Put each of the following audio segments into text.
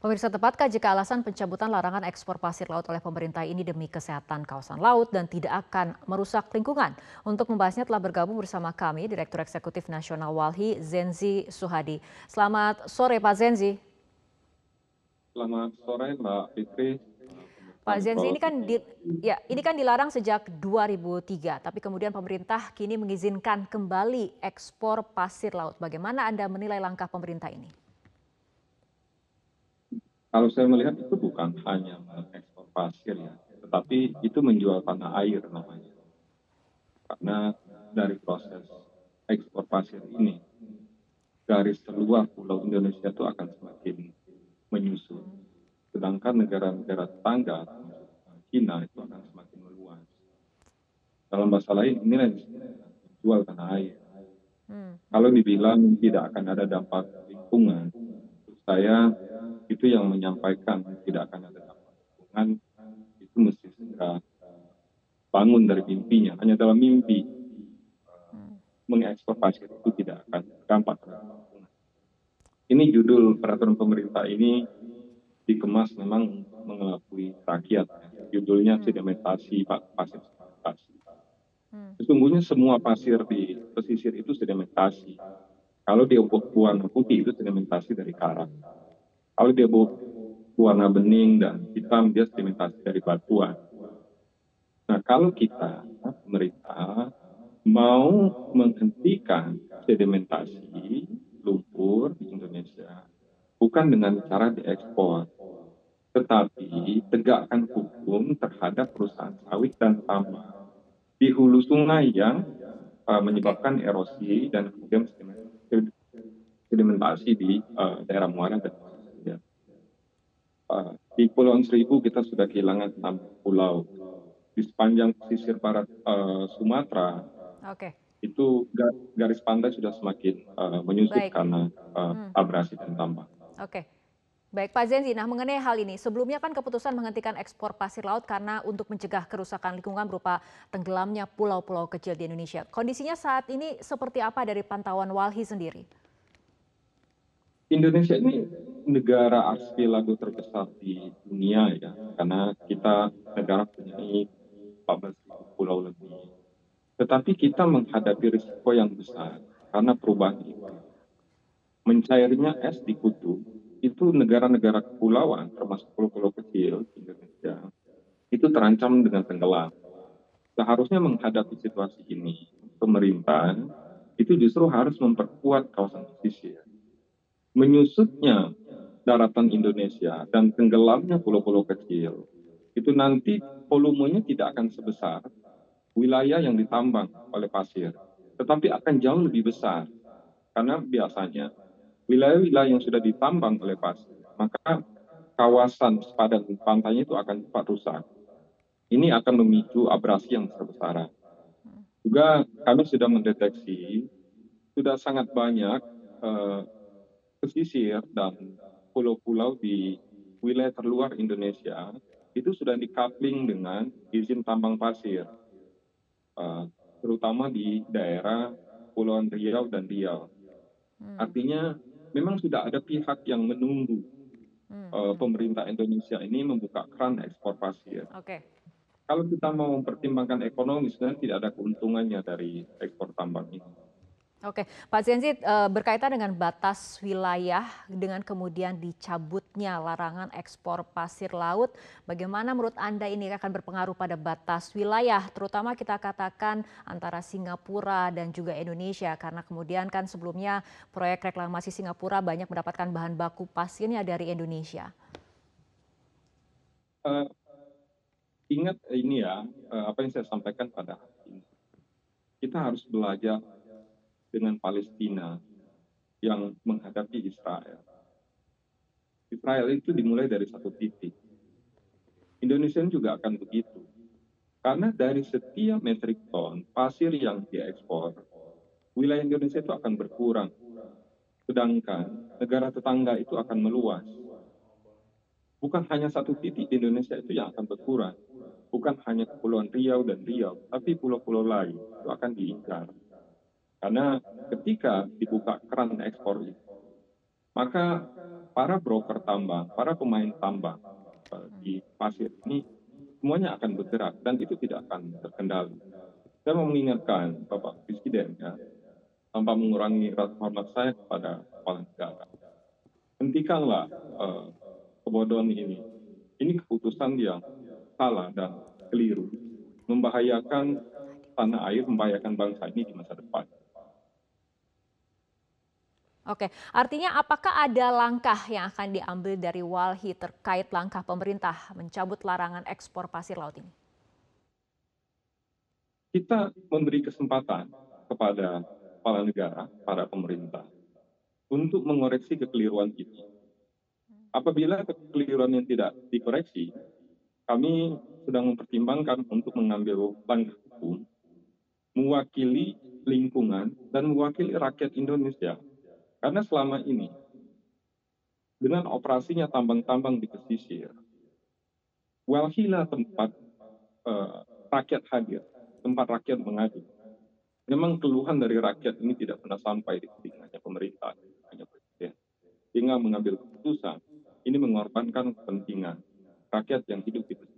Pemirsa tepatkah jika alasan pencabutan larangan ekspor pasir laut oleh pemerintah ini demi kesehatan kawasan laut dan tidak akan merusak lingkungan? Untuk membahasnya telah bergabung bersama kami Direktur Eksekutif Nasional Walhi Zenzi Suhadi. Selamat sore Pak Zenzi. Selamat sore Mbak Fitri. Pak Zenzi ini kan di, ya ini kan dilarang sejak 2003, tapi kemudian pemerintah kini mengizinkan kembali ekspor pasir laut. Bagaimana Anda menilai langkah pemerintah ini? Kalau saya melihat itu bukan hanya mengekspor pasir ya, tetapi itu menjual tanah air namanya. Karena dari proses ekspor pasir ini, garis terluar pulau Indonesia itu akan semakin menyusut. Sedangkan negara-negara tetangga, China itu akan semakin meluas. Dalam bahasa lain, inilah jual tanah air. Hmm. Kalau dibilang tidak akan ada dampak lingkungan, saya itu yang menyampaikan tidak akan ada dampak lingkungan itu mesti segera bangun dari mimpinya. Hanya dalam mimpi mengekspor pasir itu tidak akan dampak ini judul peraturan pemerintah ini dikemas memang mengelabui rakyat judulnya sedimentasi pasir sedimentasi. Hmm. sesungguhnya semua pasir di pesisir itu sedimentasi. Kalau dia warna putih itu sedimentasi dari karang kalau dia warna bening dan hitam, dia sedimentasi dari batuan. Nah, kalau kita, pemerintah, mau menghentikan sedimentasi lumpur di Indonesia, bukan dengan cara diekspor, tetapi tegakkan hukum terhadap perusahaan sawit dan tambang di hulu sungai yang uh, menyebabkan erosi dan kemudian sedimentasi di uh, daerah muara dan di Pulau Seribu kita sudah kehilangan enam pulau. Di sepanjang pesisir barat uh, Sumatera, okay. itu garis pantai sudah semakin uh, menyusut Baik. karena uh, hmm. abrasi dan tambang. Oke. Okay. Baik Pak Zenzi, nah mengenai hal ini, sebelumnya kan keputusan menghentikan ekspor pasir laut karena untuk mencegah kerusakan lingkungan berupa tenggelamnya pulau-pulau kecil di Indonesia. Kondisinya saat ini seperti apa dari pantauan Walhi sendiri? Indonesia ini negara archipelago terbesar di dunia ya, karena kita negara punya 14 pulau lebih. Tetapi kita menghadapi risiko yang besar karena perubahan iklim. Mencairnya es di kutub itu negara-negara kepulauan termasuk pulau-pulau kecil Indonesia itu terancam dengan tenggelam. Seharusnya menghadapi situasi ini, pemerintah itu justru harus memperkuat kawasan pesisir menyusutnya daratan Indonesia dan tenggelamnya pulau-pulau kecil, itu nanti volumenya tidak akan sebesar wilayah yang ditambang oleh pasir, tetapi akan jauh lebih besar. Karena biasanya wilayah-wilayah yang sudah ditambang oleh pasir, maka kawasan sepadan pantainya itu akan cepat rusak. Ini akan memicu abrasi yang besar-besaran. Juga kami sudah mendeteksi, sudah sangat banyak eh, pesisir dan pulau-pulau di wilayah terluar Indonesia itu sudah dikapling dengan izin tambang pasir, uh, terutama di daerah Pulauan Riau dan Riau. Hmm. Artinya memang sudah ada pihak yang menunggu hmm. uh, pemerintah Indonesia ini membuka keran ekspor pasir. Okay. Kalau kita mau mempertimbangkan ekonomi, sebenarnya tidak ada keuntungannya dari ekspor tambang ini. Oke, Pak Zenzi eh, berkaitan dengan batas wilayah dengan kemudian dicabutnya larangan ekspor pasir laut, bagaimana menurut Anda ini akan berpengaruh pada batas wilayah, terutama kita katakan antara Singapura dan juga Indonesia, karena kemudian kan sebelumnya proyek reklamasi Singapura banyak mendapatkan bahan baku pasirnya dari Indonesia. Uh, ingat ini ya, uh, apa yang saya sampaikan pada hari. Kita harus belajar dengan Palestina yang menghadapi Israel. Israel itu dimulai dari satu titik. Indonesia juga akan begitu. Karena dari setiap metrik ton pasir yang diekspor, wilayah Indonesia itu akan berkurang. Sedangkan negara tetangga itu akan meluas. Bukan hanya satu titik di Indonesia itu yang akan berkurang. Bukan hanya Kepulauan Riau dan Riau, tapi pulau-pulau lain itu akan diingkar. Karena ketika dibuka keran ekspor itu, maka para broker tambang, para pemain tambang di pasir ini semuanya akan bergerak dan itu tidak akan terkendali. Saya mau mengingatkan Bapak Presiden ya, tanpa mengurangi rasa hormat saya kepada kepala negara. Hentikanlah uh, kebodohan ini. Ini keputusan yang salah dan keliru, membahayakan tanah air, membahayakan bangsa ini di masa depan. Oke, artinya apakah ada langkah yang akan diambil dari Walhi terkait langkah pemerintah mencabut larangan ekspor pasir laut ini? Kita memberi kesempatan kepada kepala negara, para pemerintah, untuk mengoreksi kekeliruan ini. Apabila kekeliruan yang tidak dikoreksi, kami sedang mempertimbangkan untuk mengambil langkah hukum mewakili lingkungan dan mewakili rakyat Indonesia karena selama ini dengan operasinya tambang-tambang di pesisir, Walhila tempat uh, rakyat hadir, tempat rakyat mengadu. Memang keluhan dari rakyat ini tidak pernah sampai di telinganya pemerintah, hanya presiden. Hingga mengambil keputusan, ini mengorbankan kepentingan rakyat yang hidup di pesisir.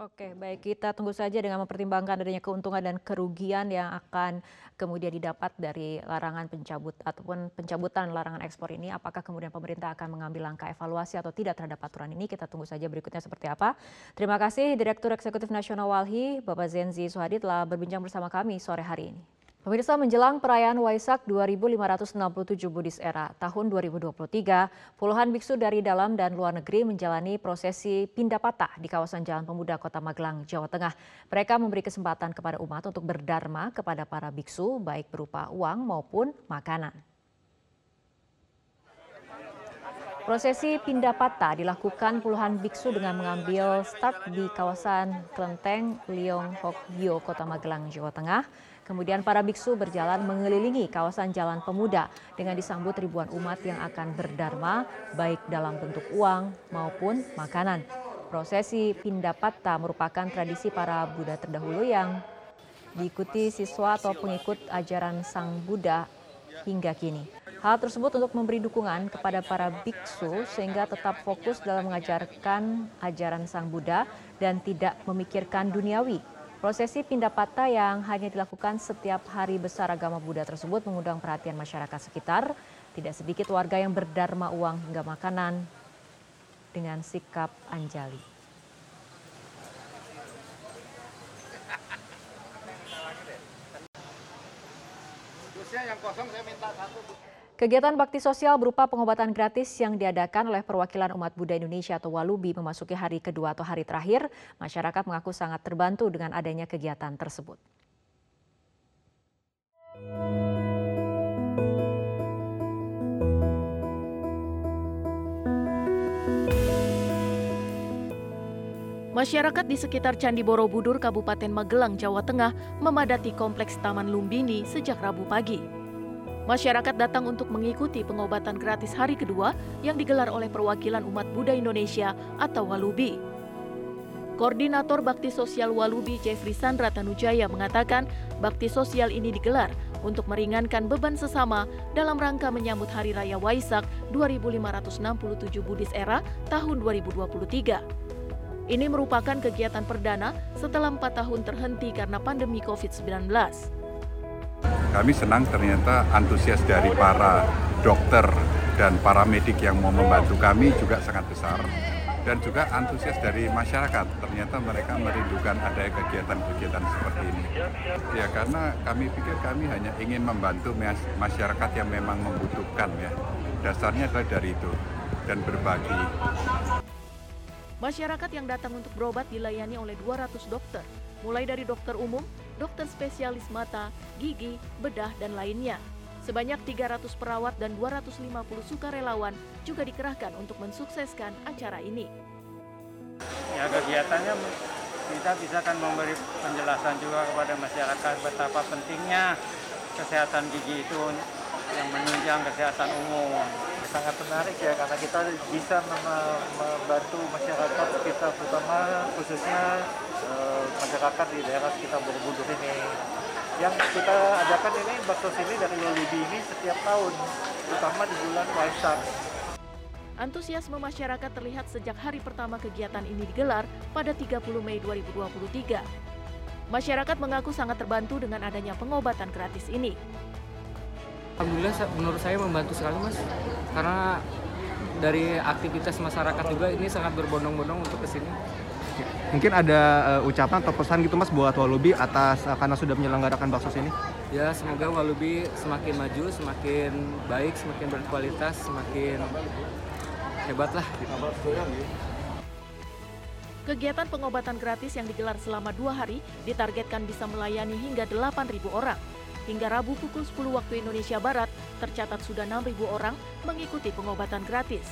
Oke, baik kita tunggu saja dengan mempertimbangkan adanya keuntungan dan kerugian yang akan kemudian didapat dari larangan pencabut ataupun pencabutan larangan ekspor ini. Apakah kemudian pemerintah akan mengambil langkah evaluasi atau tidak terhadap aturan ini? Kita tunggu saja berikutnya seperti apa. Terima kasih Direktur Eksekutif Nasional Walhi, Bapak Zenzi Suhadi telah berbincang bersama kami sore hari ini. Pemirsa menjelang perayaan Waisak 2567 Buddhis Era tahun 2023, puluhan biksu dari dalam dan luar negeri menjalani prosesi Pindapata di kawasan Jalan Pemuda Kota Magelang, Jawa Tengah. Mereka memberi kesempatan kepada umat untuk berdharma kepada para biksu baik berupa uang maupun makanan. Prosesi Pindapata dilakukan puluhan biksu dengan mengambil start di kawasan Kelenteng Liong Hokgyo, Kota Magelang, Jawa Tengah Kemudian para biksu berjalan mengelilingi kawasan Jalan Pemuda dengan disambut ribuan umat yang akan berdharma baik dalam bentuk uang maupun makanan. Prosesi Pindapata merupakan tradisi para Buddha terdahulu yang diikuti siswa atau pengikut ajaran Sang Buddha hingga kini. Hal tersebut untuk memberi dukungan kepada para biksu sehingga tetap fokus dalam mengajarkan ajaran Sang Buddha dan tidak memikirkan duniawi Prosesi pindah patah yang hanya dilakukan setiap hari besar agama Buddha tersebut mengundang perhatian masyarakat sekitar. Tidak sedikit warga yang berdharma uang hingga makanan dengan sikap anjali. yang kosong saya minta satu. Kegiatan bakti sosial berupa pengobatan gratis yang diadakan oleh perwakilan umat Buddha Indonesia atau Walubi memasuki hari kedua atau hari terakhir, masyarakat mengaku sangat terbantu dengan adanya kegiatan tersebut. Masyarakat di sekitar Candi Borobudur, Kabupaten Magelang, Jawa Tengah memadati Kompleks Taman Lumbini sejak Rabu pagi. Masyarakat datang untuk mengikuti pengobatan gratis hari kedua yang digelar oleh perwakilan umat Buddha Indonesia atau Walubi. Koordinator Bakti Sosial Walubi Jeffrey Sandra Tanujaya mengatakan bakti sosial ini digelar untuk meringankan beban sesama dalam rangka menyambut Hari Raya Waisak 2567 Buddhis Era tahun 2023. Ini merupakan kegiatan perdana setelah empat tahun terhenti karena pandemi COVID-19 kami senang ternyata antusias dari para dokter dan para medik yang mau membantu kami juga sangat besar. Dan juga antusias dari masyarakat. Ternyata mereka merindukan ada kegiatan-kegiatan seperti ini. Ya karena kami pikir kami hanya ingin membantu masyarakat yang memang membutuhkan ya. Dasarnya adalah dari itu dan berbagi. Masyarakat yang datang untuk berobat dilayani oleh 200 dokter, mulai dari dokter umum, dokter spesialis mata, gigi, bedah, dan lainnya. Sebanyak 300 perawat dan 250 sukarelawan juga dikerahkan untuk mensukseskan acara ini. Ya kegiatannya kita bisa kan memberi penjelasan juga kepada masyarakat betapa pentingnya kesehatan gigi itu yang menunjang kesehatan umum. Sangat menarik ya karena kita bisa membantu masyarakat kita terutama khususnya masyarakat di daerah sekitar Borobudur ini. Yang kita adakan ini bakso sini dari Walubi ini setiap tahun, terutama di bulan Waisak. Antusiasme masyarakat terlihat sejak hari pertama kegiatan ini digelar pada 30 Mei 2023. Masyarakat mengaku sangat terbantu dengan adanya pengobatan gratis ini. Alhamdulillah menurut saya membantu sekali mas karena dari aktivitas masyarakat juga ini sangat berbondong-bondong untuk ke sini. Mungkin ada uh, ucapan atau pesan gitu mas buat Walubi atas uh, karena sudah menyelenggarakan bakso ini? Ya semoga Walubi semakin maju, semakin baik, semakin berkualitas, semakin hebat lah. Kegiatan pengobatan gratis yang digelar selama dua hari ditargetkan bisa melayani hingga 8.000 orang. Hingga Rabu pukul 10 waktu Indonesia Barat, tercatat sudah 6.000 orang mengikuti pengobatan gratis.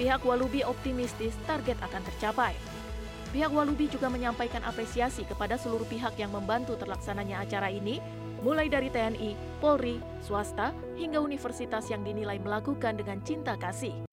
Pihak Walubi optimistis target akan tercapai. Pihak Walubi juga menyampaikan apresiasi kepada seluruh pihak yang membantu terlaksananya acara ini, mulai dari TNI, Polri, swasta, hingga universitas yang dinilai melakukan dengan cinta kasih.